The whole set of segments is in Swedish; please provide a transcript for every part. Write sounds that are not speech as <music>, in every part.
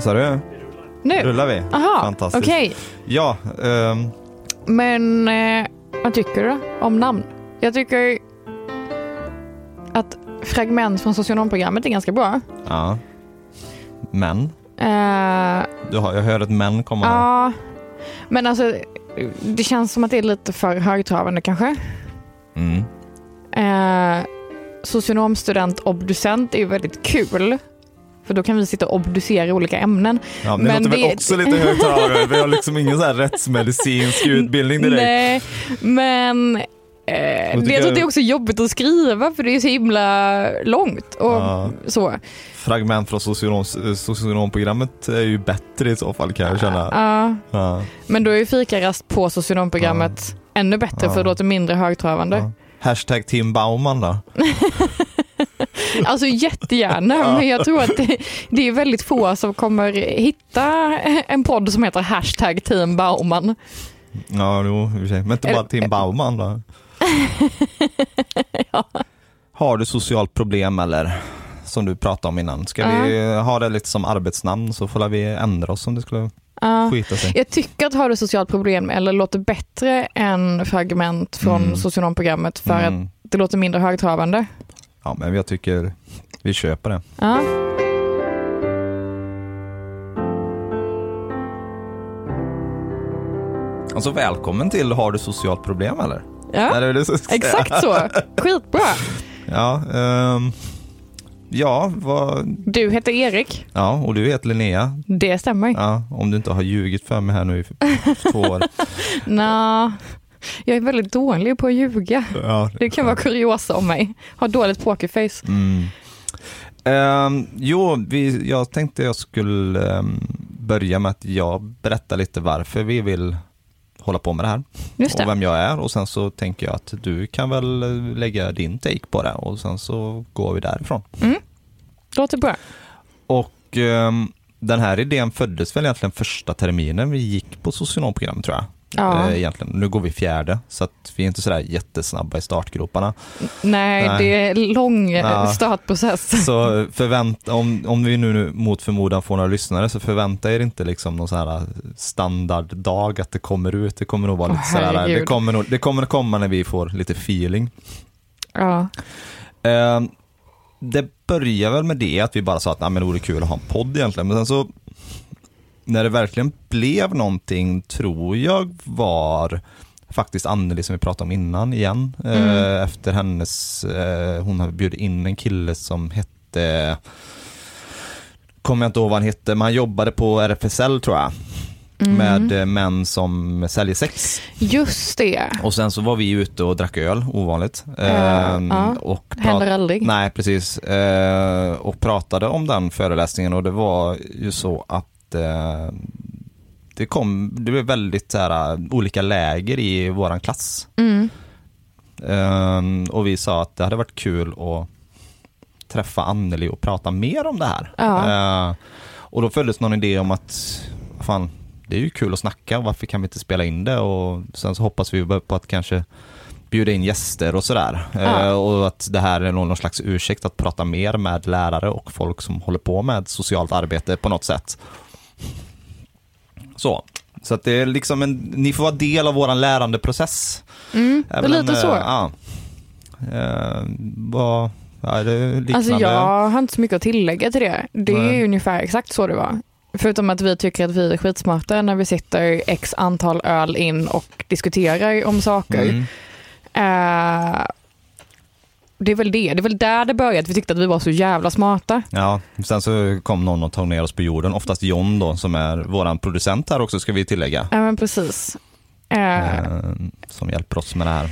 Vad sa du? Nu? Rullar vi? Aha, Fantastiskt. okej. Ja, ehm, Men eh, vad tycker du om namn? Jag tycker att fragment från socionomprogrammet är ganska bra. ja. Men, Eh, du har, jag hör ett men komma ja, men alltså det känns som att det är lite för högtravande kanske. Mm. Eh, socionomstudent obducent är ju väldigt kul. För då kan vi sitta och obducera olika ämnen. Ja, men det låter väl det- också lite högtalare. Vi har liksom ingen så här rättsmedicinsk utbildning direkt. Nej, men eh, tror jag- det är också jobbigt att skriva för det är så himla långt. Och Ja. så. Fragment från socionom, socionomprogrammet är ju bättre i så fall kan jag känna. Ja, Ja. men då är ju fikarast på socionomprogrammet ännu bättre för Ja. det låter mindre högtravande. Ja. Hashtag Tim Bauman då? <laughs> <laughs> Alltså jättegärna, Ja. men jag tror att det, det är väldigt få som kommer hitta en podd som heter hashtag team Bauman. Ja, jo. Men inte bara Tim Bauman då? <laughs> Har du socialt problem eller? Som du pratade om innan. Ska vi ha det lite som arbetsnamn så får vi ändra oss om det skulle Ja. skita sig. Jag tycker att har du socialt problem eller låter bättre än fragment från Mm. socionomprogrammet för att Mm. det låter mindre högtravande. Ja, men jag tycker vi köper det. Ja. Alltså välkommen till Har du socialt problem eller? Ja, det det exakt så. Skitbra. Ja, ehm, ja, vad, Du heter Erik. ja, och du heter Linnea. Det stämmer. Ja, om du inte har ljugit för mig här nu i två år. <laughs> Nå, jag är väldigt dålig på att ljuga. Ja, Det kan vara kuriosa om mig. Har dåligt pokerface. Mm. Ehm, jo, vi, jag tänkte jag skulle ehm, börja med att jag berättar lite varför vi vill hålla på med det här Just och det. vem jag är och sen så tänker jag att du kan väl eh, lägga din take på det och sen så går vi därifrån. Låter bra. Och ehm, den här idén föddes väl egentligen första terminen vi gick på socionomprogrammet tror jag. Ja. Eh, egentligen. Nu går vi fjärde så att vi är inte sådär jättesnabba i startgroparna. Nej, Nej. det är lång eh, Ja. startprocess. <laughs> Så förvänta, om, om vi nu, nu mot förmodan får några lyssnare så förvänta er inte liksom någon sån här standarddag att det kommer ut. Det kommer nog vara lite sådär, det kommer, nog, det kommer komma när vi får lite feeling. Ja. Eh, det börjar väl med det att vi bara sa att nej, men det vore kul att ha en podd egentligen. Men sen så när det verkligen blev någonting tror jag var faktiskt Anneli som vi pratade om innan igen. Mm. Eh, efter hennes, eh, hon bjudit in en kille som hette Kommer jag inte ihåg vad han hette, men han jobbade på RFSL tror jag. Mm. Med eh, män som säljer sex. Just det. Och sen så var vi ute och drack öl, ovanligt. Ehm, ja. och Händer aldrig. Nej, precis. Eh, och pratade om den föreläsningen och det var ju så att eh, det kom, det blev väldigt så här, olika läger i våran klass. Mm. Eh, och vi sa att det hade varit kul att träffa Anneli och prata mer om det här. Ja. Eh, och då föddes någon idé om att, fan, det är ju kul att snacka, varför kan vi inte spela in det? Och sen så hoppas vi på att kanske bjuda in gäster och sådär. Ja. Eh, och att det här är någon slags ursäkt att prata mer med lärare och folk som håller på med socialt arbete på något sätt. Så. Så att det är liksom en, ni får vara del av våran lärandeprocess. Mm. Det är väl en, lite så. eh, Ja. Eh, vad, är det liknande? Alltså jag har inte så mycket att tillägga till det. Det är Nej. ungefär exakt så det var. Förutom att vi tycker att vi är skitsmarta när vi sitter x antal öl in och diskuterar om saker. Mm. Eh, det är väl det. Det är väl där det började. Vi tyckte att vi var så jävla smarta. Ja, sen så kom någon och tog ner oss på jorden, oftast John då som är våran producent här också ska vi tillägga. Ja men precis. Eh, Eh, som hjälper oss med det här.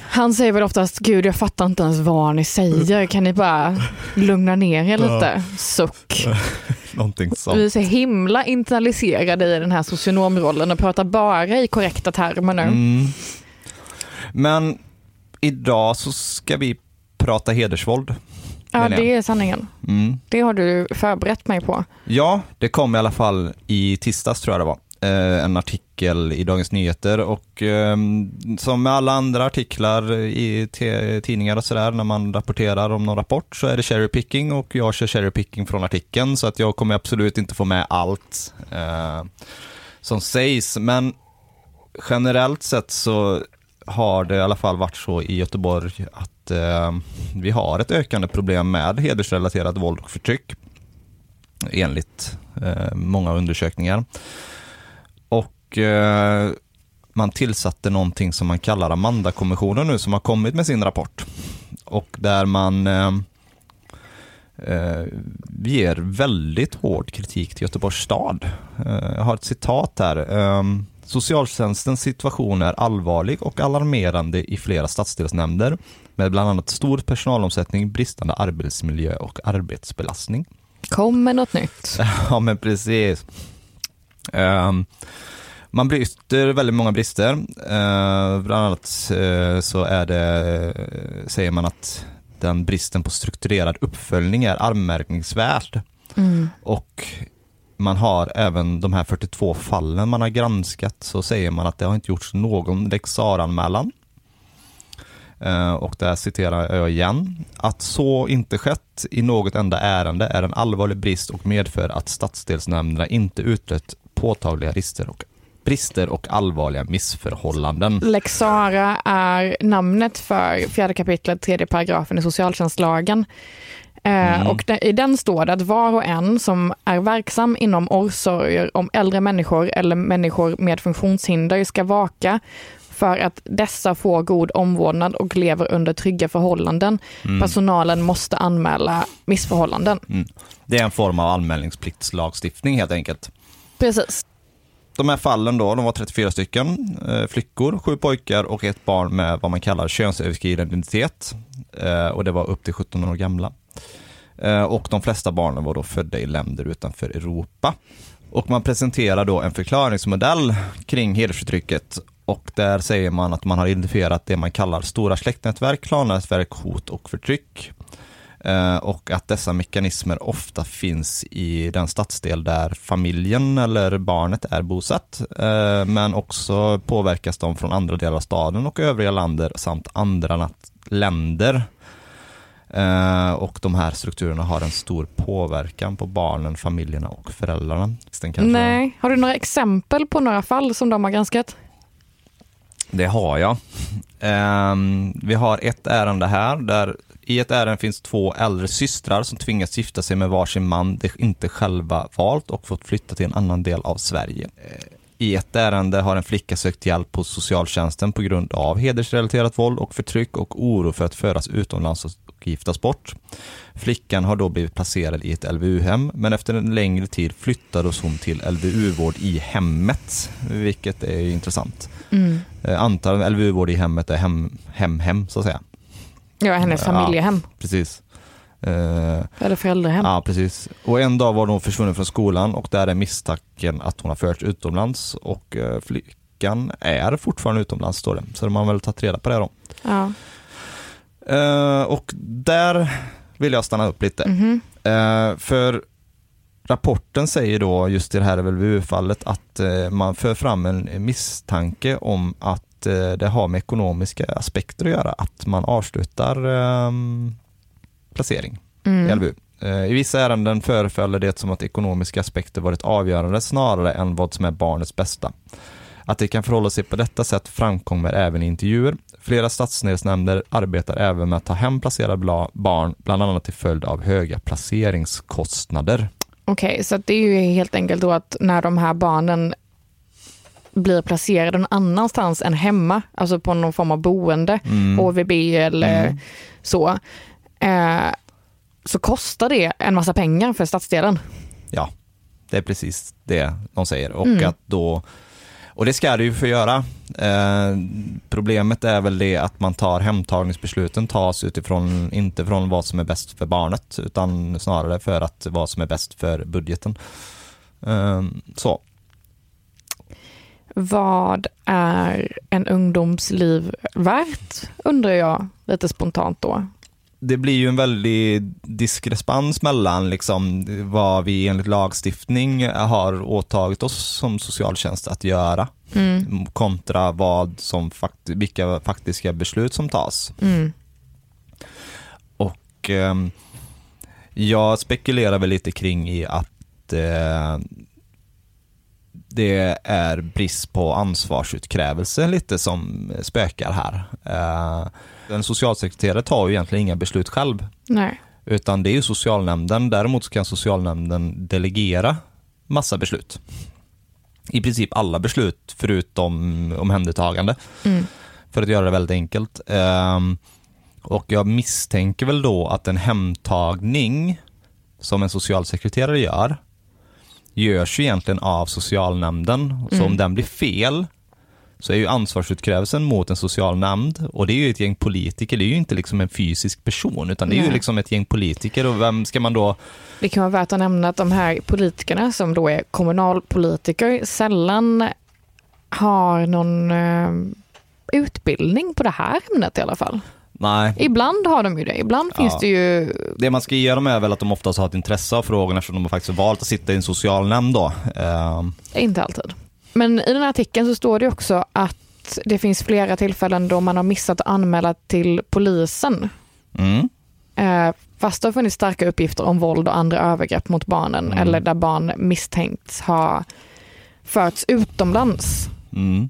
Han säger väl oftast, gud jag fattar inte ens vad ni säger, kan ni bara lugna ner er lite? Suck. <laughs> Någonting sånt. Vi är så himla internaliserade i den här socionomrollen och pratar bara i korrekta termer nu. Mm. Men idag så ska vi prata hedersvåld. ja, det är sanningen. Mm. Det har du förberett mig på. Ja, det kom i alla fall i tisdags tror jag det var. eh, en artikel i Dagens Nyheter och eh, som med alla andra artiklar i tidningar och sådär när man rapporterar om någon rapport så är det cherry picking och jag kör cherry picking från artikeln så att jag kommer absolut inte få med allt eh, som sägs men generellt sett så har det i alla fall varit så i Göteborg att eh, vi har ett ökande problem med hedersrelaterat våld och förtryck enligt eh, många undersökningar. Och eh, man tillsatte någonting som man kallar Amanda-kommissionen nu som har kommit med sin rapport. Och där man eh, eh ger väldigt hård kritik till Göteborgs stad. Eh, jag har ett citat här. Ehm, Eh, Socialtjänstens situation är allvarlig och alarmerande i flera stadsdelsnämnder med bland annat stor personalomsättning, bristande arbetsmiljö och arbetsbelastning. Kom med något nytt. <laughs> ja, men precis. Um, man bryter väldigt många brister. Uh, bland annat uh, så är det, uh, säger man att den bristen på strukturerad uppföljning är anmärkningsvärd. Mm. Och man har även de här 42 fallen man har granskat så säger man att det har inte gjorts någon lex anmälan eh, och där citerar jag igen. Att så inte skett i något enda ärende är en allvarlig brist och medför att stadsdelsnämnderna inte utrett påtagliga brister och brister och allvarliga missförhållanden. Lex Sara är namnet för fjärde kapitlet, tredje paragrafen i socialtjänstlagen. Eh, mm. Och i den står det att var och en som är verksam inom omsorger om äldre människor eller människor med funktionshinder ska vaka för att dessa får god omvårdnad och lever under trygga förhållanden. Mm. Personalen måste anmäla missförhållanden. Mm. Det är en form av anmälningspliktslagstiftning helt enkelt. Precis. De här fallen då, de var 34 stycken. Eh, flickor, sju pojkar och ett barn med vad man kallar könsöverskridande identitet. Eh, och det var upp till 17 år gamla. Eh, och de flesta barnen var då födda i länder utanför Europa. Och man presenterar då en förklaringsmodell kring hedersförtrycket och där säger man att man har identifierat det man kallar stora släktnätverk, klannätverk, hot och förtryck. Eh, och att dessa mekanismer ofta finns i den stadsdel där familjen eller barnet är bosatt. Eh, men också påverkas de från andra delar av staden och övriga länder samt andra länder. Eh, och de här strukturerna har en stor påverkan på barnen, familjerna och föräldrarna. Nej, har du några exempel på några fall som de har granskat? Det har jag. Um, vi har ett ärende här där i ett ärende finns två äldre systrar som tvingas gifta sig med varsin man de inte själva valt och fått flytta till en annan del av Sverige. I ett ärende har en flicka sökt hjälp hos socialtjänsten på grund av hedersrelaterat våld och förtryck och oro för att föras utomlands och giftas bort. Flickan har då blivit placerad i ett LVU-hem, men efter en längre tid flyttades hon till LVU-vård i hemmet, vilket är intressant. Mm. Eh, antar LVU-vård i hemmet är hem, hem, hem så att säga. Ja, hennes familjehem. Ja, precis. Uh, Eller föräldrahem. Ja, precis. Och en dag var hon försvunnen från skolan och där är misstanken att hon har förts utomlands och uh, flickan är fortfarande utomlands står det. Så de har väl tagit reda på det då. Ja. Uh, och där vill jag stanna upp lite. Mm -hmm. för rapporten säger då just i det här LVU-fallet att eh, man för fram en misstanke om att eh, det har med ekonomiska aspekter att göra, att man avslutar ehm, placering mm. i LVU. Eh, I vissa ärenden förefaller det som att ekonomiska aspekter varit avgörande snarare än vad som är barnets bästa. Att det kan förhålla sig på detta sätt framkommer även i intervjuer. Flera stadsdelsnämnder arbetar även med att ta hem placerade barn, bland annat till följd av höga placeringskostnader. Okej, okay, så det är ju helt enkelt då att när de här barnen blir placerade någon annanstans än hemma, alltså på någon form av boende, mm. HVB eller mm. så, eh, så kostar det en massa pengar för stadsdelen. Ja, det är precis det de säger och mm. att då och det ska det ju få göra. Eh, problemet är väl det att man tar hemtagningsbesluten tas utifrån, inte från vad som är bäst för barnet, utan snarare för att vad som är bäst för budgeten. Eh, så. Vad är en ungdomsliv värt, undrar jag lite spontant då. Det blir ju en väldig diskrepans mellan liksom vad vi enligt lagstiftning har åtagit oss som socialtjänst att göra Mm. kontra vad som fakt vilka faktiska beslut som tas. Mm. Och eh, jag spekulerar väl lite kring i att eh, det är brist på ansvarsutkrävelse lite som spökar här. Eh, en socialsekreterare tar ju egentligen inga beslut själv, Nej. utan det är ju socialnämnden. Däremot kan socialnämnden delegera massa beslut. I princip alla beslut förutom omhändertagande Mm. för att göra det väldigt enkelt. Ehm, och jag misstänker väl då att en hemtagning som en socialsekreterare gör, görs ju egentligen av socialnämnden. Så Mm. om den blir fel så är ju ansvarsutkrävelsen mot en socialnämnd och det är ju ett gäng politiker, det är ju inte liksom en fysisk person utan det är ju Nej. liksom ett gäng politiker och vem ska man då Det kan vara värt att nämna att de här politikerna som då är kommunalpolitiker sällan har någon eh, utbildning på det här ämnet i alla fall. Nej, Ibland har de ju det. Ibland finns Ja. det ju... det man ska ge dem är väl att de oftast har ett intresse av frågorna eftersom de har faktiskt valt att sitta i en socialnämnd då. Ehm, Inte alltid. Men i den här artikeln så står det också att det finns flera tillfällen då man har missat att anmäla till polisen. mm. Eh, fast det har funnits starka uppgifter om våld och andra övergrepp mot barnen Mm. eller där barn misstänkts ha förts utomlands. Mm.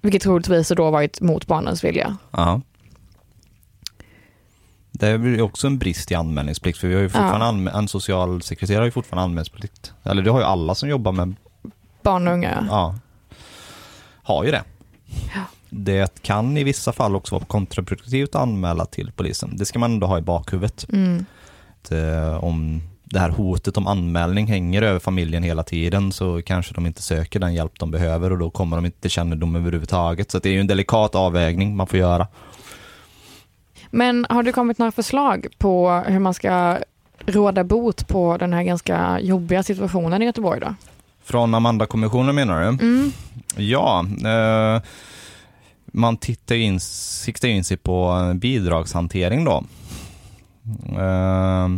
Vilket troligtvis då varit mot barnens vilja. Ja. Det är ju också en brist i anmälningsplikt, för vi har ju fortfarande Ja. en socialsekreterare har ju fortfarande anmälningsplikt. Eller det har ju alla som jobbar med, Barn och unga. ja, har ju det. Ja. Det kan i vissa fall också vara kontraproduktivt att anmäla till polisen. Det ska man ändå ha i bakhuvudet. Mm. Att, om det här hotet om anmälning hänger över familjen hela tiden så kanske de inte söker den hjälp de behöver och då kommer de inte till kännedom överhuvudtaget. Så det är ju en delikat avvägning man får göra. Men har det kommit några förslag på hur man ska råda bot på den här ganska jobbiga situationen i Göteborg då? Från Amanda-kommissionen menar du? Mm. Ja, eh, man tittar in, siktar in sig på bidragshantering då. Eh,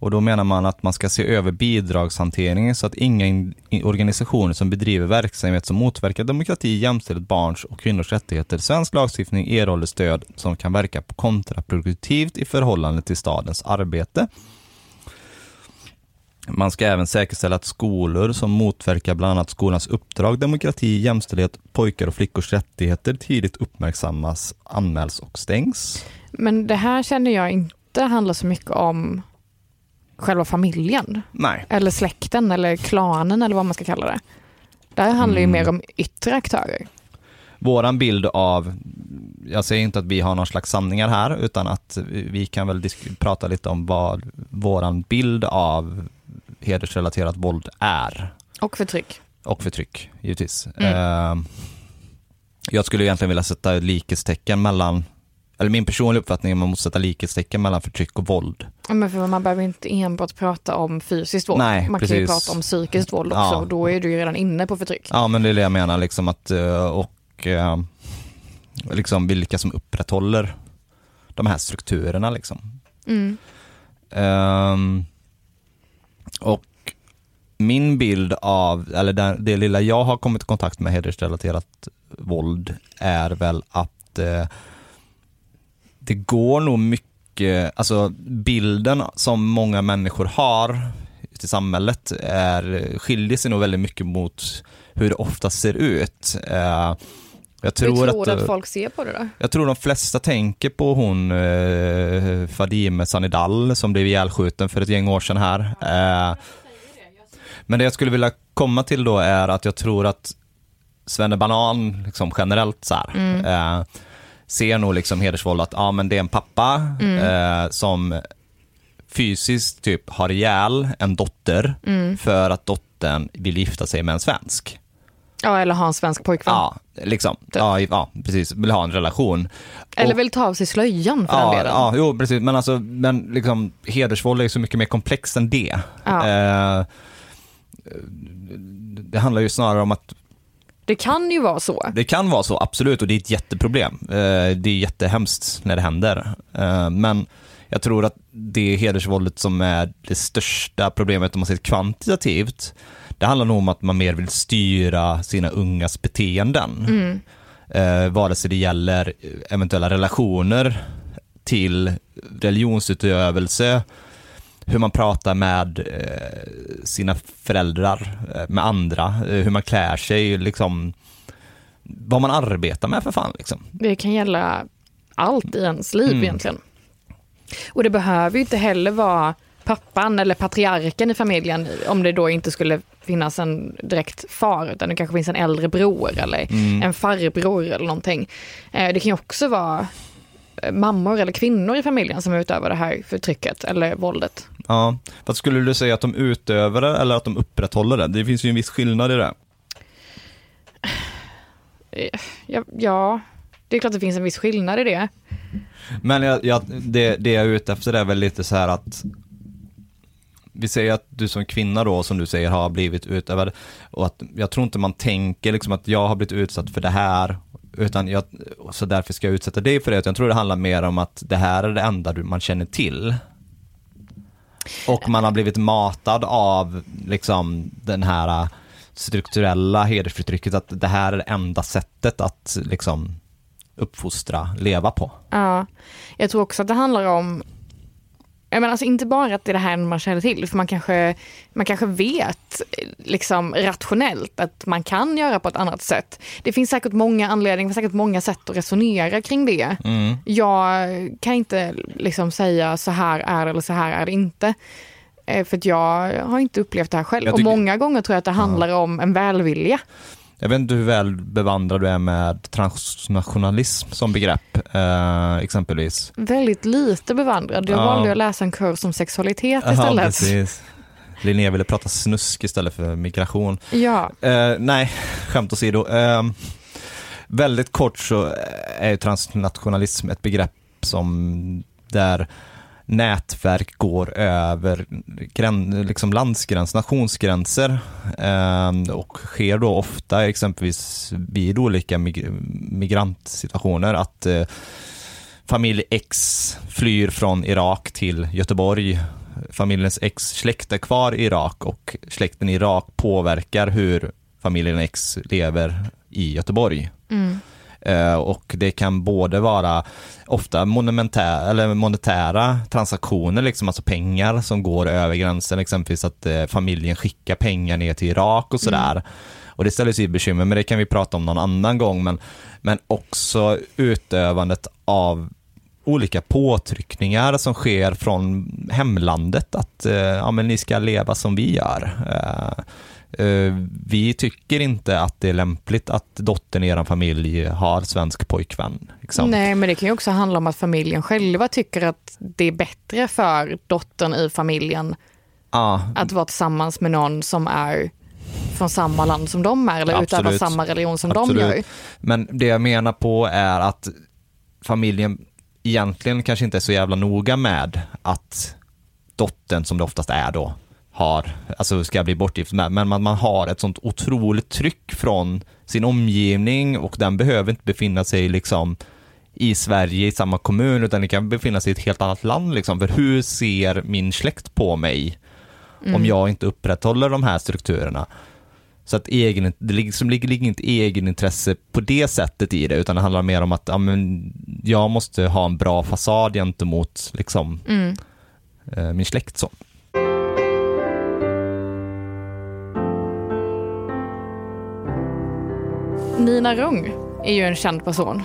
och då menar man att man ska se över bidragshanteringen så att inga organisationer som bedriver verksamhet som motverkar demokrati, jämställdhet, barns och kvinnors rättigheter, svensk lagstiftning erhåller stöd som kan verka kontraproduktivt i förhållande till stadens arbete. Man ska även säkerställa att skolor som motverkar bland annat skolans uppdrag, demokrati, jämställdhet, pojkar och flickors rättigheter tidigt uppmärksammas, anmäls och stängs. Men det här känner jag inte handlar så mycket om själva familjen Nej. eller släkten eller klanen eller vad man ska kalla det. Det här handlar ju Mm. mer om yttre aktörer. Våran bild av, jag säger inte att vi har någon slags sanningar här, utan att vi kan väl prata lite om vad våran bild av hedersrelaterat våld är. Och förtryck. Och förtryck, givetvis. Mm. Eh, jag skulle egentligen vilja sätta likhetstecken mellan, eller min personliga uppfattning är att man måste sätta likhetstecken mellan förtryck och våld. Men för man behöver inte enbart prata om fysiskt våld. Nej, man kan ju precis. prata om psykiskt våld också Ja. och då är du ju redan inne på förtryck. Ja, men det är det jag menar, liksom att, eh, och eh, liksom vilka som upprätthåller de här strukturerna liksom. Mm. Ehm, och min bild av, eller det, det lilla jag har kommit i kontakt med hedersrelaterat våld är väl att eh, det går nog mycket, alltså bilden som många människor har i samhället är, skiljer sig nog väldigt mycket mot hur det ofta ser ut. Eh, jag tror, Hur tror du att, att folk ser på det då? jag tror de flesta tänker på hon eh, Fadime Sanidal som blev ihjälskjuten för ett gäng år sedan här. Eh, men det jag skulle vilja komma till då är att jag tror att Svenne Banan liksom generellt så här, Mm. eh, ser nog liksom hedersvåld att ja, men det är en pappa Mm. eh, som fysiskt typ har ihjäl en dotter Mm. för att dottern vill gifta sig med en svensk. Ja, eller ha en svensk pojkvän. Ja, liksom. Ja, ja, precis. Vill ha en relation. Eller vill ta av sig slöjan för den Ja, delen. ja, jo precis. Men alltså, men liksom hedersvåld är så mycket mer komplext än det. Ja. Eh, det handlar ju snarare om att Det kan ju vara så. det kan vara så, absolut, och det är ett jätteproblem. Eh, det är jättehemskt när det händer. Eh, men jag tror att det hedersvåldet som är det största problemet om man ser kvantitativt, det handlar nog om att man mer vill styra sina ungas beteenden. Mm. Eh, vare sig det gäller eventuella relationer till religionsutövelse, hur man pratar med eh, sina föräldrar, eh, med andra, eh, hur man klär sig, liksom vad man arbetar med för fan. Liksom. Det kan gälla allt i ens liv Mm. egentligen. Och det behöver ju inte heller vara pappan eller patriarken i familjen om det då inte skulle finnas en direkt far utan det kanske finns en äldre bror eller Mm. en farbror eller någonting. Eh, Det kan ju också vara eh, mammor eller kvinnor i familjen som utövar det här förtrycket eller våldet. Ja, vad skulle du säga att de utövar det eller att de upprätthåller det? Det finns ju en viss skillnad i det. Ja, ja det är klart det finns en viss skillnad i det. Men jag, jag, det, det jag är ute efter är väl lite så här att vi säger att du som kvinna då, som du säger, har blivit utövad och att jag tror inte man tänker liksom att jag har blivit utsatt för det här, utan jag, så därför ska jag utsätta dig för det. Jag tror det handlar mer om att det här är det enda du, man känner till. Och man har blivit matad av liksom den här strukturella hedersförtrycket, att det här är det enda sättet att liksom uppfostra, leva på. Ja, jag tror också att det handlar om jag menar alltså inte bara att det är det här man känner till, för man kanske, man kanske vet liksom rationellt att man kan göra på ett annat sätt. Det finns säkert många anledningar, säkert många sätt att resonera kring det. Mm. Jag kan inte liksom säga så här är det eller så här är det inte. Eh, För jag har inte upplevt det här själv. Och många gånger tror jag att det handlar om en välvilja. Jag vet inte hur väl bevandrad du är med transnationalism som begrepp, eh, exempelvis. Väldigt lite bevandrad. Jag Ja. valde att läsa en kurs om sexualitet istället. precis. Linnea ville prata snusk istället för migration. Ja, Eh, nej, skämt åsido. Eh, väldigt kort så är transnationalism ett begrepp som där nätverk går över grän, liksom landsgräns, nationsgränser eh, och sker då ofta exempelvis vid olika mig, migrantsituationer att eh, familj X flyr från Irak till Göteborg. Familjens X släkt är kvar i Irak och släkten i Irak påverkar hur familjen X lever i Göteborg. mm. Eh, och det kan både vara ofta monumentär, eller monetära transaktioner, liksom, alltså pengar som går över gränsen, exempelvis att eh, familjen skickar pengar ner till Irak och sådär. Och det ställer sig bekymmer, men det kan vi prata om någon annan gång. Men, men också utövandet av olika påtryckningar som sker från hemlandet, att eh, ja, men ni ska leva som vi gör. Eh, Vi tycker inte att det är lämpligt att dottern i er familj har svensk pojkvän. Liksom. Nej, men det kan ju också handla om att familjen själva tycker att det är bättre för dottern i familjen Ja, att vara tillsammans med någon som är från samma land som de är eller utövar Absolut. samma religion som Absolut. de gör. men det jag menar på är att familjen egentligen kanske inte är så jävla noga med att dottern, som det oftast är då, har, alltså ska bli bortgift med, men man, man har ett sånt otroligt tryck från sin omgivning och den behöver inte befinna sig liksom i Sverige i samma kommun utan den kan befinna sig i ett helt annat land liksom. För hur ser min släkt på mig om jag inte upprätthåller de här strukturerna? Så att egen, det liksom ligger, ligger inte egenintresse på det sättet i det utan det handlar mer om att ja, men, jag måste ha en bra fasad gentemot liksom, Mm. eh, min släkt. Så. Nina Rung är ju en känd person.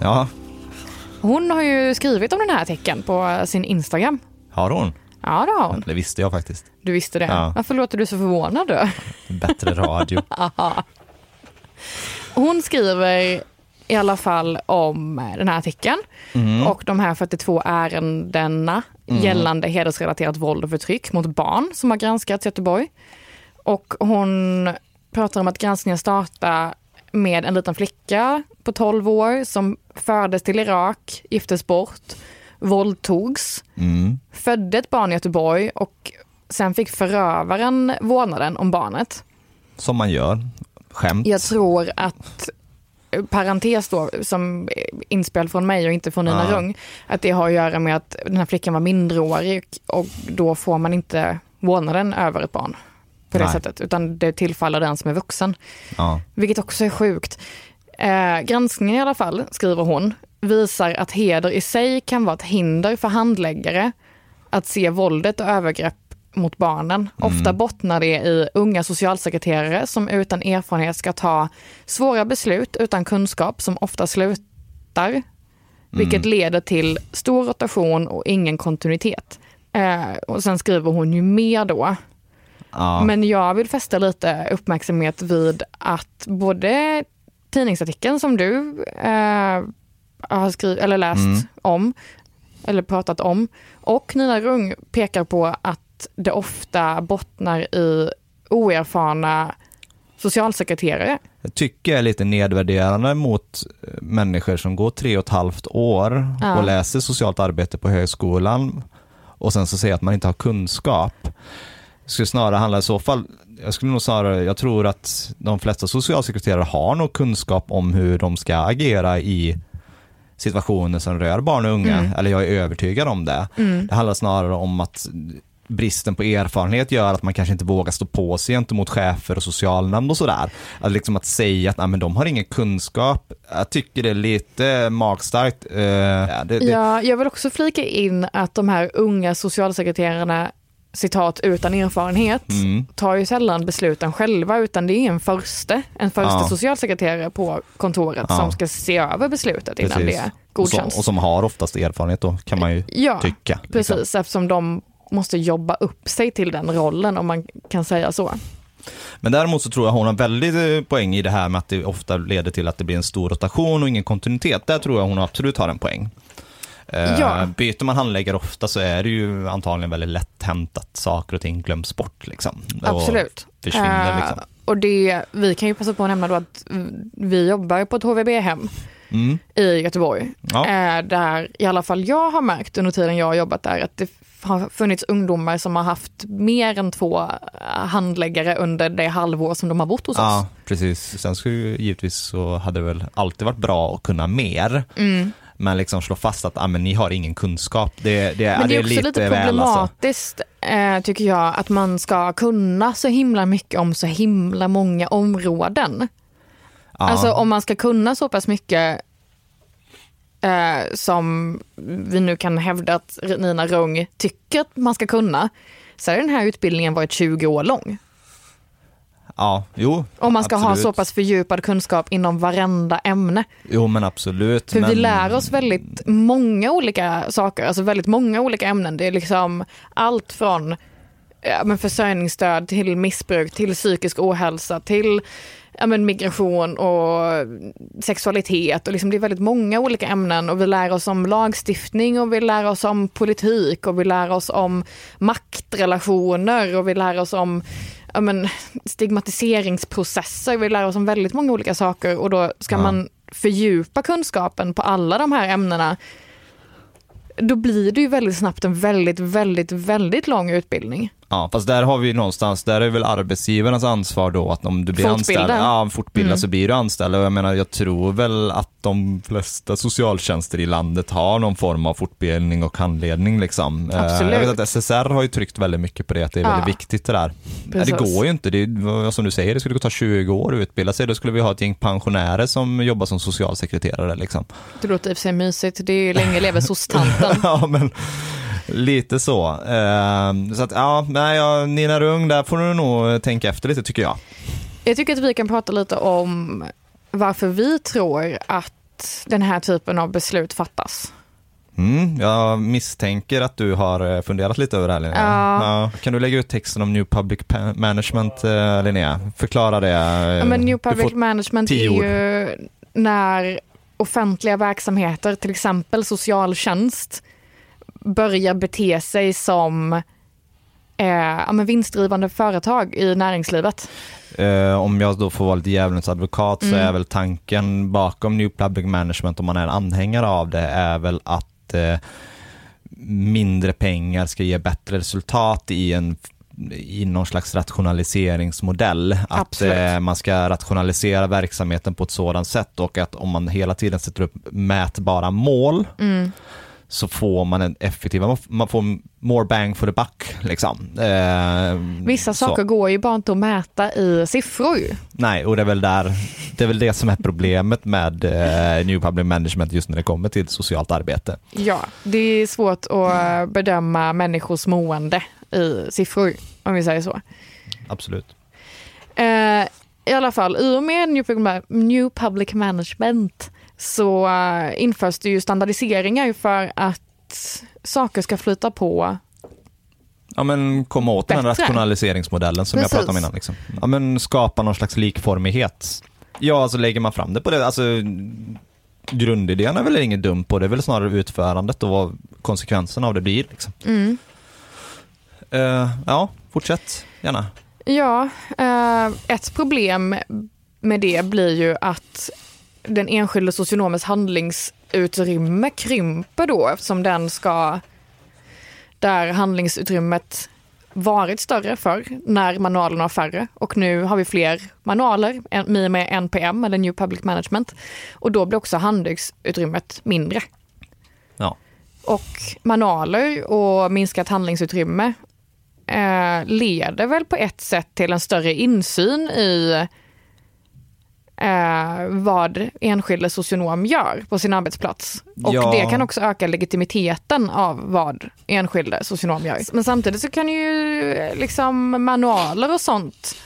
Ja, Hon har ju skrivit om den här artikeln på sin Instagram. har hon? Ja, det har hon. Det visste jag faktiskt. Du visste det. Ja. Varför låter du så förvånad då? Bättre radio. <laughs> Hon skriver i alla fall om den här artikeln Mm. och de här 42 ärendena gällande hedersrelaterat våld och förtryck mot barn som har granskats i Göteborg. Och hon pratar om att granskningen startar med en liten flicka på 12 år som fördes till Irak, giftes bort, våldtogs, Mm. födde ett barn i Göteborg och sen fick förövaren vårdnaden om barnet. Som man gör. Skämt. Jag tror att parentes då, som inspel från mig och inte från Nina Ja. Rung, att det har att göra med att den här flickan var mindreårig och då får man inte vårdnaden över ett barn på det Nej. sättet, utan det tillfaller den som är vuxen. Ja. Vilket också är sjukt. Eh, granskningen i alla fall, skriver hon, visar att heder i sig kan vara ett hinder för handläggare att se våldet och övergrepp mot barnen. Ofta bottnar det i unga socialsekreterare som utan erfarenhet ska ta svåra beslut utan kunskap som ofta slutar, vilket leder till stor rotation och ingen kontinuitet. Eh, och sen skriver hon ju mer då, Ja. men jag vill fästa lite uppmärksamhet vid att både tidningsartikeln som du eh, har skrivit, eller läst Mm. om, eller pratat om, och Nina Rung pekar på att det ofta bottnar i oerfarna socialsekreterare. Jag tycker jag är lite nedvärderande mot eh, människor som går tre och ett halvt år Ja. och läser socialt arbete på högskolan och sen så säger att man inte har kunskap. Skulle snarare handla i så fall, jag skulle nog snarare, jag tror att de flesta socialsekreterare har nog kunskap om hur de ska agera i situationer som rör barn och unga, Mm. eller jag är övertygad om det. Det handlar snarare om att bristen på erfarenhet gör att man kanske inte vågar stå på sig gentemot chefer och socialnämnd och sådär. Att, liksom att säga att men de har ingen kunskap, jag tycker det är lite magstarkt. Eh, ja, det, det, Ja, jag vill också flika in att de här unga socialsekreterarna, citat, utan erfarenhet, Mm. tar ju sällan besluten själva, utan det är en förste, en förste Ja. socialsekreterare på kontoret Ja. som ska se över beslutet innan Precis. det och, som, godkänns. och som har oftast erfarenhet då, kan man ju ja, tycka. precis, liksom. eftersom de måste jobba upp sig till den rollen, om man kan säga så. Men däremot så tror jag hon har väldigt eh, poäng i det här med att det ofta leder till att det blir en stor rotation och ingen kontinuitet. Där tror jag hon absolut har en poäng. Eh, Ja. Byter man handläggare ofta så är det ju antagligen väldigt lätt hänt att saker och ting glöms bort. Liksom, och Absolut. försvinner. Eh, Liksom. och det, vi kan ju passa på att nämna då att vi jobbar på ett HVB-hem Mm. i Göteborg. Ja. Eh, där i alla fall jag har märkt under tiden jag har jobbat där att det har funnits ungdomar som har haft mer än två handläggare under det halvår som de har bott hos oss. Ja, precis. Sen skulle ju givetvis så hade det väl alltid varit bra att kunna mer. Mm. Men liksom slå fast att ah, men ni har ingen kunskap. Det, det, Men det är det också lite, väl, alltså. problematiskt eh, tycker jag att man ska kunna så himla mycket om så himla många områden. Ja. Alltså om man ska kunna så pass mycket eh, som vi nu kan hävda att Nina Rung tycker att man ska kunna, så har den här utbildningen varit 20 år lång. Ja, jo. Om man ska absolut. ha så pass fördjupad kunskap inom varenda ämne. Jo, men absolut. För men... vi lär oss väldigt många olika saker, alltså väldigt många olika ämnen. Det är liksom allt från ja, men försörjningsstöd till missbruk, till psykisk ohälsa, till ja, men migration och sexualitet. Och liksom det är väldigt många olika ämnen och vi lär oss om lagstiftning och vi lär oss om politik och vi lär oss om maktrelationer och vi lär oss om ja, men, stigmatiseringsprocesser. Vi lär oss om väldigt många olika saker och då ska Ja. man fördjupa kunskapen på alla de här ämnena. Då blir det ju väldigt snabbt en väldigt, väldigt, väldigt lång utbildning. Ja, fast där har vi någonstans, där är väl arbetsgivarens ansvar då att om du blir Fortbilda. anställd, ja, fortbilda Mm. så blir du anställd. Och jag menar, jag tror väl att de flesta socialtjänster i landet har någon form av fortbildning och handledning liksom. Eh, Absolut. Jag vet att SSR har ju tryckt väldigt mycket på det, att det är Ja. väldigt viktigt det där. Nej, det Precis. går ju inte, det är, som du säger, det skulle ta 20 år att utbilda sig. Då skulle vi ha ett gäng pensionärer som jobbar som socialsekreterare liksom. Det låter i och för sig mysigt. Det är ju länge lever soc-tanten. <laughs> ja, men lite så. Eh, så att, ja, nej, ja, Nina Rung, där får du nog tänka efter lite tycker jag. Jag tycker att vi kan prata lite om varför vi tror att den här typen av beslut fattas. Mm, jag misstänker att du har eh, funderat lite över det här Linnea. Ja. Kan du lägga ut texten om New Public Management eh, Linnea? Förklara det. Ja, men New Public Management är ju när offentliga verksamheter, till exempel socialtjänst, börjar bete sig som eh, ja, men vinstdrivande företag i näringslivet. Eh, om jag då får vara lite djävulens advokat så Mm. är väl tanken bakom New Public Management, om man är en anhängare av det, är väl att eh, mindre pengar ska ge bättre resultat i en i någon slags rationaliseringsmodell. Att eh, man ska rationalisera verksamheten på ett sådant sätt och att om man hela tiden sätter upp mätbara mål Mm. Så får man en effektivare, man får more bang for the buck. Liksom. Eh, Vissa så. saker går ju bara inte att mäta i siffror. Nej, och det är väl där, det är väl det som är problemet med eh, New Public Management just när det kommer till socialt arbete. Ja, det är svårt att bedöma människors mående i siffror, om vi säger så. Absolut. Eh, I alla fall, i och med New Public, New Public Management så eh, införs det ju standardiseringar för att saker ska flyta på. Ja men komma åt den här Bättre. rationaliseringsmodellen som Precis. jag pratade om innan. Liksom. Ja men skapa någon slags likformighet. Ja, alltså lägger man fram det på det, alltså grundidén är väl inget dumt på, det är väl snarare utförandet och vad konsekvenserna av det blir. Liksom. Mm. Eh, ja, fortsätt gärna. Ja, eh, ett problem med det blir ju att den enskilde socionomens handlingsutrymme krymper då eftersom den ska, där handlingsutrymmet varit större för när manualerna var färre och nu har vi fler manualer i och med NPM eller New Public Management och då blir också handlingsutrymmet mindre. Ja. Och manualer och minskat handlingsutrymme eh, leder väl på ett sätt till en större insyn i eh, vad enskilde socionom gör på sin arbetsplats. Och Ja. det kan också öka legitimiteten av vad enskilde socionom gör. Men samtidigt så kan ju eh, liksom manualer och sånt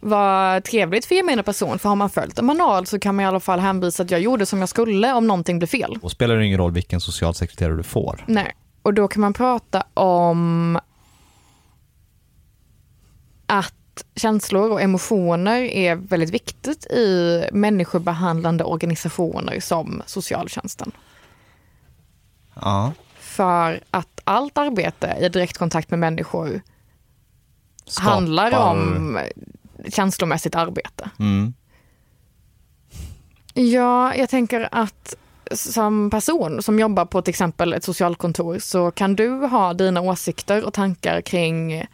vara trevligt för gemene person. För har man följt en manual så kan man i alla fall hänvisa att jag gjorde som jag skulle om någonting blev fel. Och spelar det ingen roll vilken socialsekreterare du får. Nej, och då kan man prata om att känslor och emotioner är väldigt viktigt i människobehandlande organisationer som socialtjänsten. Ja. För att allt arbete i direktkontakt med människor Skapar- handlar om känslomässigt arbete. Mm. Ja, jag tänker att som person som jobbar på till exempel ett socialkontor så kan du ha dina åsikter och tankar kring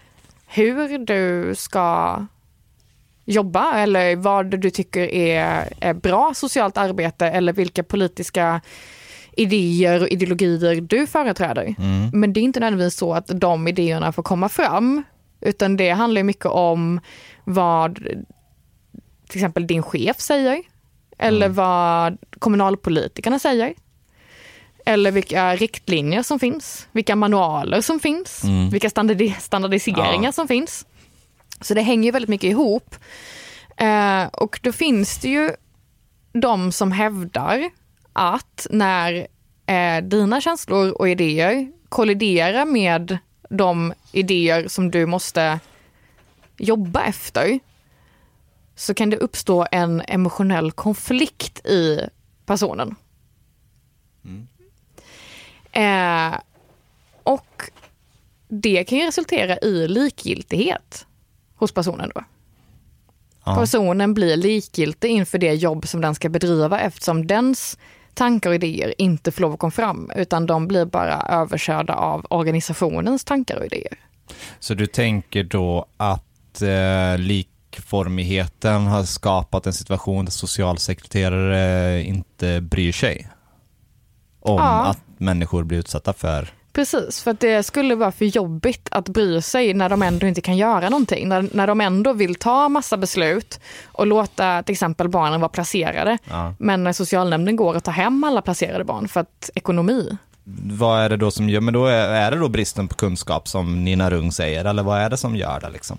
hur du ska jobba eller vad du tycker är, är bra socialt arbete eller vilka politiska idéer och ideologier du företräder. Mm. Men det är inte nödvändigtvis så att de idéerna får komma fram, utan det handlar mycket om vad till exempel din chef säger, eller vad kommunalpolitikerna säger. Eller vilka riktlinjer som finns, vilka manualer som finns, Mm. vilka standardi- standardiseringar Ja. som finns. Så det hänger ju väldigt mycket ihop. Eh, och då finns det ju de som hävdar att när eh, dina känslor och idéer kolliderar med de idéer som du måste jobba efter så kan det uppstå en emotionell konflikt i personen. Eh, och det kan ju resultera i likgiltighet hos personen då. Ja. Personen blir likgiltig inför det jobb som den ska bedriva eftersom dens tankar och idéer inte får lov att komma fram utan de blir bara överkörda av organisationens tankar och idéer. Så du tänker då att eh, likformigheten har skapat en situation där socialsekreterare inte bryr sig om Ja. att människor blir utsatta för Precis, för att det skulle vara för jobbigt att bry sig när de ändå inte kan göra någonting. När, när de ändå vill ta massa beslut och låta till exempel barnen vara placerade. ja. Men när socialnämnden går och tar hem alla placerade barn för att ekonomi. Vad är det då som gör, men då är, är det då bristen på kunskap som Nina Rung säger, eller vad är det som gör det liksom?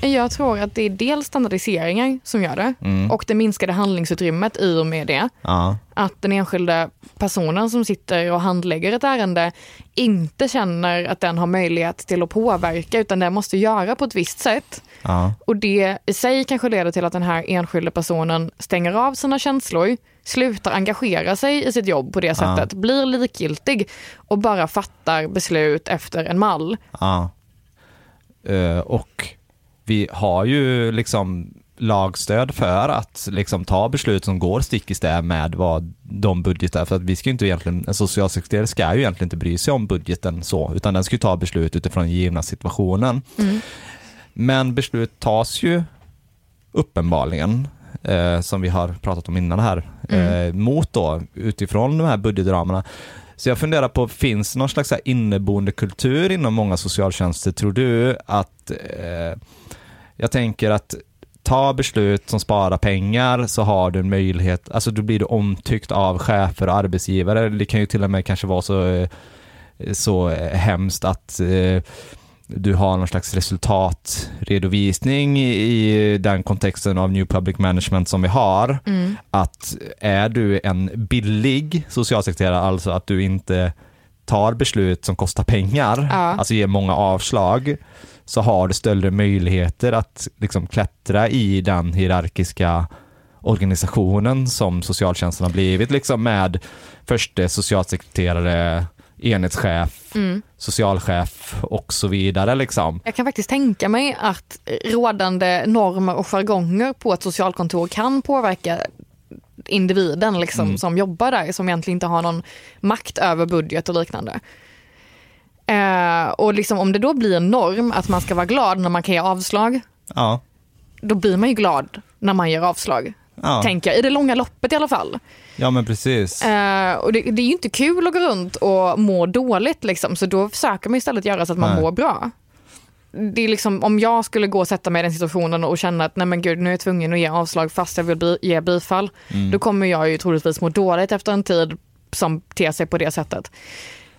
Jag tror att det är dels standardiseringar som gör det Mm. och det minskade handlingsutrymmet i och med det. Ja, Att den enskilda personen som sitter och handlägger ett ärende inte känner att den har möjlighet till att påverka utan den måste göra på ett visst sätt. ja, Och det i sig kanske leder till att den här enskilda personen stänger av sina känslor, slutar engagera sig i sitt jobb på det sättet, blir likgiltig och bara fattar beslut efter en mall. ja. Eh, och vi har ju liksom lagstöd för att liksom ta beslut som går stick i stäv med vad de budgetar. För att vi ska ju inte egentligen, en socialsekreterare ska ju egentligen inte bry sig om budgeten så, utan den ska ju ta beslut utifrån den givna situationen. Mm. Men beslut tas ju uppenbarligen, eh, som vi har pratat om innan här, Mm. eh, mot då utifrån de här budgetramarna. Så jag funderar på, finns det någon slags inneboende kultur inom många socialtjänster? Tror du att, eh, jag tänker att ta beslut som sparar pengar så har du en möjlighet, alltså då blir du omtyckt av chefer och arbetsgivare. Det kan ju till och med kanske vara så, eh, så hemskt att eh, du har någon slags resultatredovisning i, i den kontexten av New Public Management som vi har. Mm. Att är du en billig socialsekreterare, alltså att du inte tar beslut som kostar pengar, Ja. alltså ger många avslag, så har du större möjligheter att liksom klättra i den hierarkiska organisationen som socialtjänsten har blivit, liksom med förste socialsekreterare, enhetschef, Mm. socialchef och så vidare. Liksom. Jag kan faktiskt tänka mig att rådande normer och jargonger på ett socialkontor kan påverka individen liksom, Mm. som jobbar där, som egentligen inte har någon makt över budget och liknande. Eh, och liksom, om det då blir en norm att man ska vara glad när man kan ge avslag, Ja. då blir man ju glad när man ger avslag. Ja. Tänker jag, i det långa loppet i alla fall. ja, men precis. Eh, och det, det är ju inte kul att gå runt och må dåligt, liksom, så då försöker man istället göra så att man Nej. mår bra. Det är liksom, om jag skulle gå och sätta mig i den situationen och känna att nej men gud, nu är jag tvungen att ge avslag fast jag vill bi- ge bifall, Mm. då kommer jag ju troligtvis må dåligt efter en tid som ter sig på det sättet.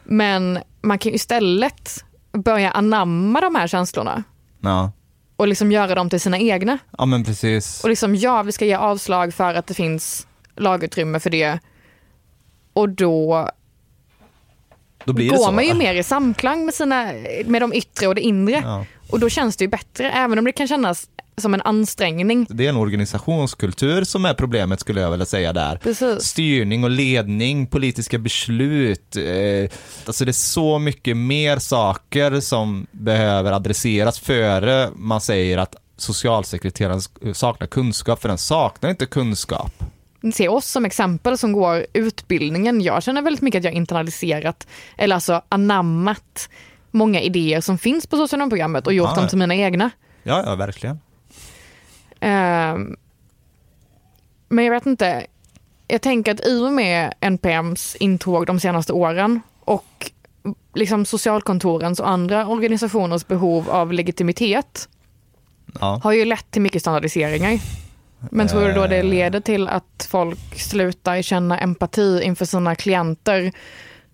Men man kan istället börja anamma de här känslorna Ja. och liksom göra dem till sina egna. ja, men precis. Och liksom, ja, vi ska ge avslag för att det finns lagutrymme för det. Och då Då går så. man ju va? mer i samklang med, sina, med de yttre och det inre. Ja. Och då känns det ju bättre, även om det kan kännas som en ansträngning. Det är en organisationskultur som är problemet skulle jag vilja säga där. Precis. Styrning och ledning, politiska beslut. Eh, alltså det är så mycket mer saker som behöver adresseras före man säger att socialsekreteraren saknar kunskap, för den saknar inte kunskap. Se oss som exempel som går utbildningen. Jag känner väldigt mycket att jag internaliserat, eller alltså anammat många idéer som finns på socionomprogrammet och gjort Ja, dem till mina egna. Ja, ja, verkligen. Ehm, men jag vet inte. Jag tänker att i och med NPMs intåg de senaste åren och liksom socialkontorens och andra organisationers behov av legitimitet Ja. har ju lett till mycket standardiseringar. Men tror du då det Eh. leder till att folk slutar känna empati inför sina klienter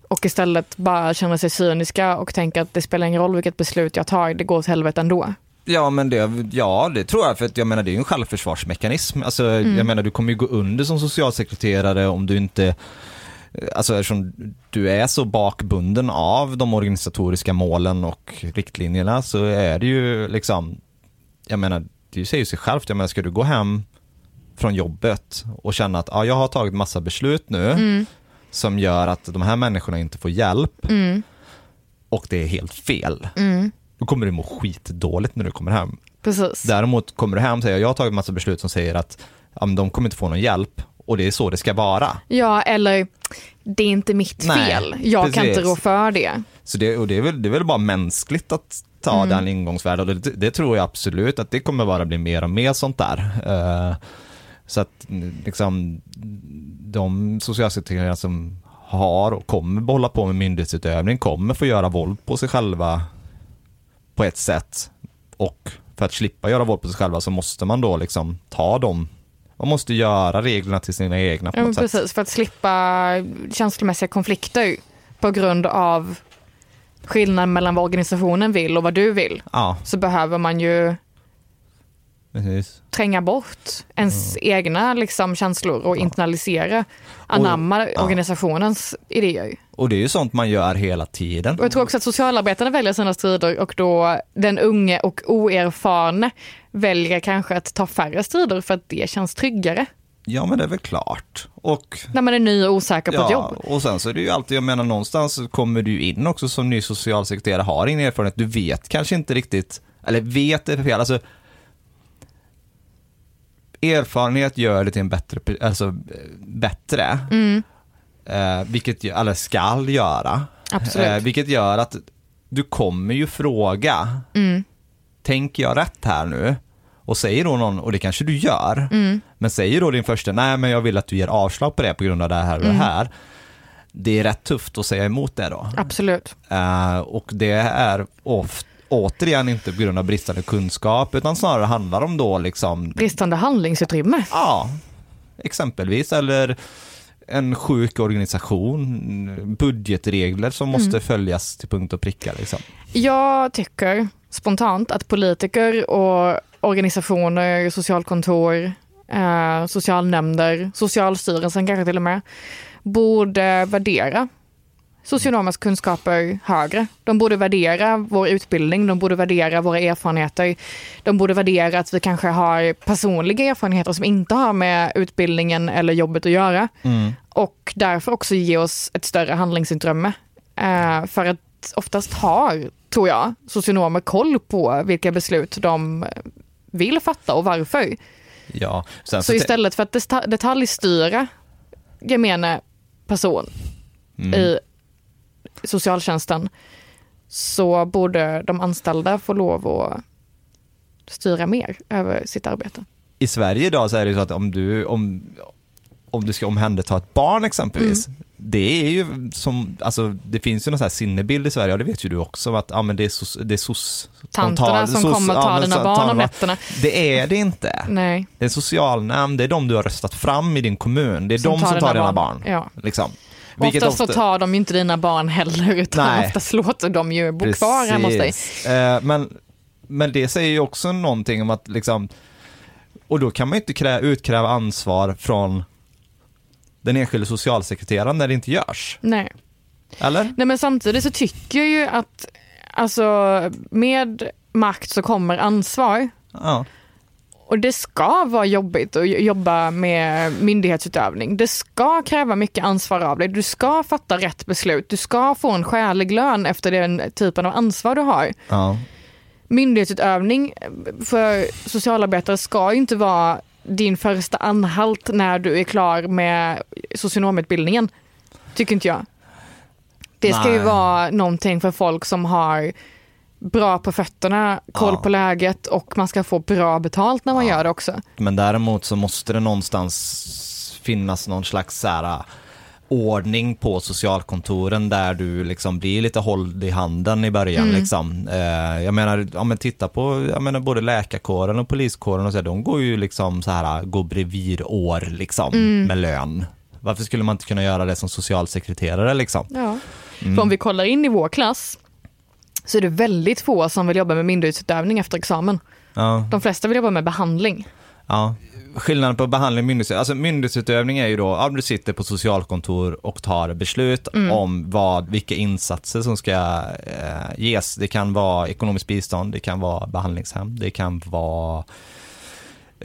och istället bara känner sig cyniska och tänker att det spelar ingen roll vilket beslut jag tar, det går åt helvete ändå? Ja, men det, ja, det tror jag, för att jag menar det är ju en självförsvarsmekanism. Alltså, jag menar du kommer ju gå under som socialsekreterare om du inte Alltså eftersom du är så bakbunden av de organisatoriska målen och riktlinjerna så är det ju liksom, jag menar, det säger ju sig självt, jag menar ska du gå hem från jobbet och känna att ja, jag har tagit massa beslut nu Mm. som gör att de här människorna inte får hjälp Mm. och det är helt fel. Mm. Då kommer du må skitdåligt när du kommer hem. Precis. Däremot kommer du hem och säger jag har tagit massa beslut som säger att ja, de kommer inte få någon hjälp och det är så det ska vara. Ja, eller det är inte mitt Nej, fel. Jag kan inte precis. rå för det. Så det, och det, är väl, det är väl bara mänskligt att ta Mm. den ingångsvärden och det, det tror jag absolut att det kommer bara bli mer och mer sånt där. Eh, så att liksom de socialsekreterare som har och kommer hålla på med myndighetsutövning kommer få göra våld på sig själva på ett sätt. Och för att slippa göra våld på sig själva så måste man då liksom ta dem man måste göra reglerna till sina egna på Ja, något sätt. precis, för att slippa känslomässiga konflikter på grund av skillnaden mellan vad organisationen vill och vad du vill, Ja, så behöver man ju precis. tränga bort ens egna liksom, känslor och internalisera, anamma ja. organisationens idéer. Och det är ju sånt man gör hela tiden. Och jag tror också att socialarbetarna väljer sina strider och då den unge och oerfarne väljer kanske att ta färre strider för att det känns tryggare Ja men det är väl klart. Och, när man är ny och osäker på ett ja, jobb. och sen så är det ju alltid, jag menar någonstans kommer du in också som ny socialsekreterare, har ingen erfarenhet, du vet kanske inte riktigt, eller vet är fel, alltså Erfarenhet gör det till en bättre, alltså eh, bättre. Mm, Eh, vilket, eller skall göra. absolut. Eh, vilket gör att du kommer ju fråga, Mm, tänker jag rätt här nu? Och säger då någon, och det kanske du gör, mm, men säger då din första, nej men jag vill att du ger avslag på det på grund av det här och Mm. det här. Det är rätt tufft att säga emot det då. absolut. Eh, och det är oft, återigen inte på grund av bristande kunskap, utan snarare handlar om då liksom, Bristande handlingsutrymme. ja, exempelvis, eller en sjuk organisation, budgetregler som måste Mm. följas till punkt och pricka. Liksom. Jag tycker spontant att politiker och organisationer, socialkontor, eh, socialnämnder, Socialstyrelsen kanske till och med, borde värdera socionomers kunskaper högre. De borde värdera vår utbildning, de borde värdera våra erfarenheter. De borde värdera att vi kanske har personliga erfarenheter som inte har med utbildningen eller jobbet att göra. Och därför också ge oss ett större handlingsutrymme. Eh, för att oftast har, tror jag, socionomer koll på vilka beslut de vill fatta och varför. Ja, Så te- istället för att deta- detaljstyra gemene person mm. i socialtjänsten så borde de anställda få lov att styra mer över sitt arbete. I Sverige idag så är det ju så att om du, om, om du ska omhänderta ett barn exempelvis, Mm. det är ju som, alltså det finns ju någon sån här sinnebild i Sverige, och det vet ju du också, att ja, men det är sos, det är sos, Tanterna som sos- kommer och ja, dina barn om nätterna. Det är det inte. Nej, Det är socialnämnd, det är de du har röstat fram i din kommun, det är Som de tar som tar dina barn. barn. Ja. Liksom. Oftast så tar de ju inte dina barn heller utan Nej. oftast låter de ju bo kvar hemma hos dig. Eh, men, men det säger ju också någonting om att liksom, och då kan man ju inte krä, utkräva ansvar från den enskilde socialsekreteraren när det inte görs. Nej. Eller? Nej men samtidigt så tycker jag ju att alltså, med makt så kommer ansvar. Ja. Och det ska vara jobbigt att jobba med myndighetsutövning. Det ska kräva mycket ansvar av dig. Du ska fatta rätt beslut. Du ska få en skälig lön efter den typen av ansvar du har. ja. Myndighetsutövning för socialarbetare ska ju inte vara din första anhalt när du är klar med socionomutbildningen. Tycker inte jag. Det ska ju Nej. vara någonting för folk som har bra på fötterna, koll Ja. på läget och man ska få bra betalt när man Ja. gör det också. Men däremot så måste det någonstans finnas någon slags så här, äh, ordning på socialkontoren där du liksom blir lite hålld i handen i början. Mm. Liksom. Eh, jag menar, ja, men titta på jag menar, både läkarkåren och poliskåren och så, de går ju liksom så här, går bredvid år liksom, Mm. med lön. Varför skulle man inte kunna göra det som socialsekreterare liksom? Ja. Mm. För om vi kollar in i vår klass så är det väldigt få som vill jobba med myndighetsutövning efter examen. Ja, De flesta vill jobba med behandling. ja. Skillnaden på behandling och myndighetsutövning, alltså myndighetsutövning är ju då, ja, du sitter på socialkontor och tar beslut om vad, vilka insatser som ska eh, ges. Det kan vara ekonomiskt bistånd, det kan vara behandlingshem, det kan vara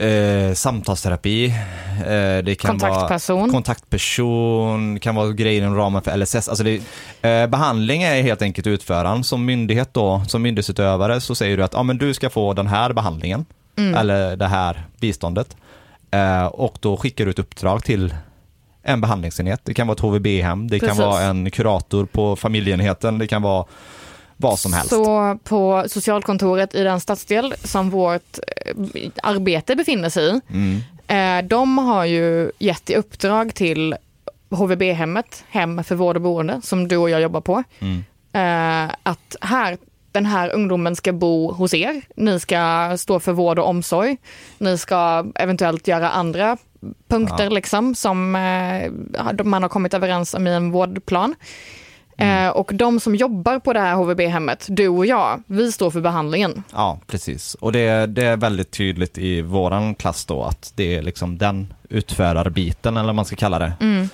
eh, samtalsterapi, eh, det kan vara Kontaktperson. kontaktperson, det kan vara grejer inom ramen för LSS. Alltså det, eh, behandling är helt enkelt utföraren. Som myndighet då, som myndighetsutövare så säger du att ah, men du ska få den här behandlingen Mm. eller det här biståndet. Eh, och då skickar du ett uppdrag till en behandlingsenhet. Det kan vara ett HVB-hem, det kan Precis. vara en kurator på familjeenheten, det kan vara vad som helst. Så på socialkontoret i den stadsdel som vårt eh, arbete befinner sig i, Mm. eh, de har ju gett i uppdrag till HVB-hemmet, Hem för vård och boende, som du och jag jobbar på, Mm. eh, att här, den här ungdomen ska bo hos er. Ni ska stå för vård och omsorg. Ni ska eventuellt göra andra punkter Ja. liksom som man har kommit överens om i en vårdplan. Eh, och de som jobbar på det här HVB-hemmet, du och jag, vi står för behandlingen. Ja, precis. Och det, det är väldigt tydligt i våran klass då att det är liksom den utförarbiten, eller vad man ska kalla det, Mm.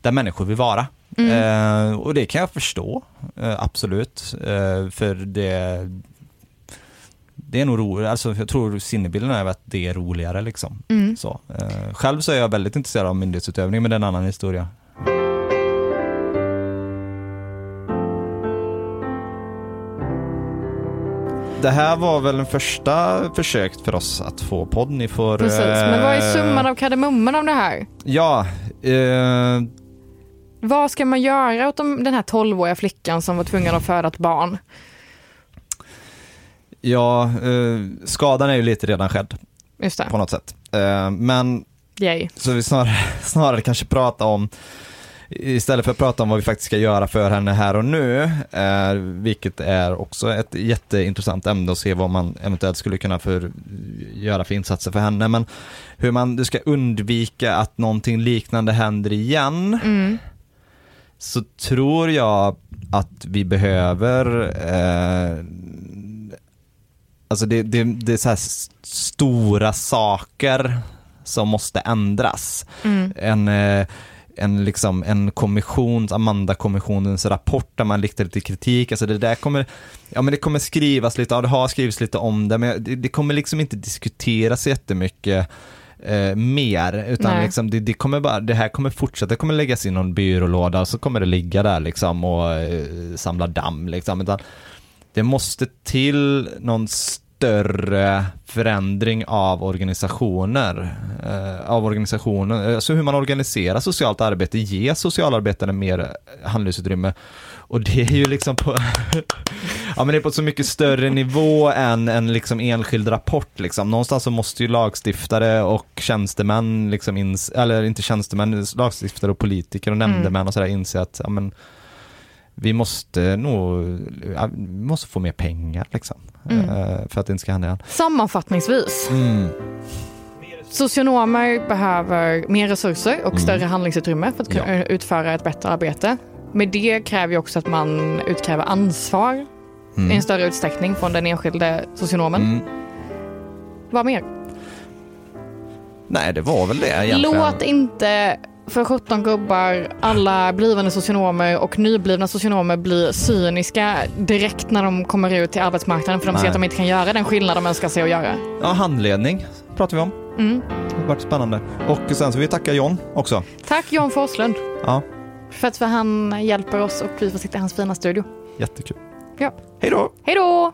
där människor vill vara. Eh, och det kan jag förstå, eh, absolut. Eh, för det, det är nog roligt, alltså jag tror sinnebilden är att det är roligare liksom. Mm. Så, eh, själv så är jag väldigt intresserad av myndighetsutövning, men det är en annan historia. Det här var väl en första försök för oss att få podd. Ni får... Precis, men vad är summan av kardemumman av det här? Ja, eh, Vad ska man göra åt de, den här 12-åriga flickan som var tvungen att föda ett barn? ja eh, skadan är ju lite redan skedd Just det, på något sätt. Eh, men yay. så vi snarare, <laughs> snarare kanske prata om Istället för att prata om vad vi faktiskt ska göra för henne här och nu, eh, vilket är också ett jätteintressant ämne att se vad man eventuellt skulle kunna för, göra för insatser för henne, men hur man du ska undvika att någonting liknande händer igen, Mm. så tror jag att vi behöver eh, Alltså det, det, det är så här stora saker som måste ändras. Mm. En, eh, en, liksom, en kommissions, Amanda-kommissionens rapport där man riktar lite kritik, alltså det där kommer, ja men det kommer skrivas lite, ja det har skrivits lite om det, men det, det kommer liksom inte diskuteras jättemycket eh, mer, utan Nej. liksom det, det kommer bara, det här kommer fortsätta, det kommer läggas i någon byrålåda och så kommer det ligga där liksom och eh, samla damm liksom, utan det måste till någon större förändring av organisationer, eh, av organisationen, alltså hur man organiserar socialt arbete, ge socialarbetare mer handlingsutrymme. Och det är ju liksom på, <laughs> ja men det är på så mycket större nivå än en liksom enskild rapport liksom. Någonstans så måste ju lagstiftare och tjänstemän, liksom ins, eller inte tjänstemän, lagstiftare och politiker och nämndemän och sådär inse att, ja men vi måste nog, vi måste få mer pengar liksom. Mm. eh, För att det inte ska hända igen. Sammanfattningsvis, Mm. socionomer behöver mer resurser och Mm. större handlingsutrymme för att kunna Ja. utföra ett bättre arbete. Med det kräver ju också att man utkräver ansvar i Mm. en större utsträckning från den enskilde socionomen. Mm. Vad mer? Nej, det var väl det egentligen. Låt inte för 17 gubbar, alla blivande socionomer och nyblivna socionomer bli cyniska direkt när de kommer ut till arbetsmarknaden för de ser Nej. att de inte kan göra den skillnad de önskar sig att göra. Ja, handledning pratar vi om. Mm. Det har varit spännande. Och sen så vill vi tacka John också. Tack John Forslund Ja, för att han hjälper oss och vi får sitta i hans fina studio. jättekul. Ja. Hej då! Hej då!